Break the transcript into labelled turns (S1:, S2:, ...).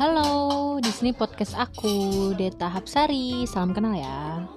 S1: Halo, di sini podcast aku, Deta Hapsari. Salam kenal ya.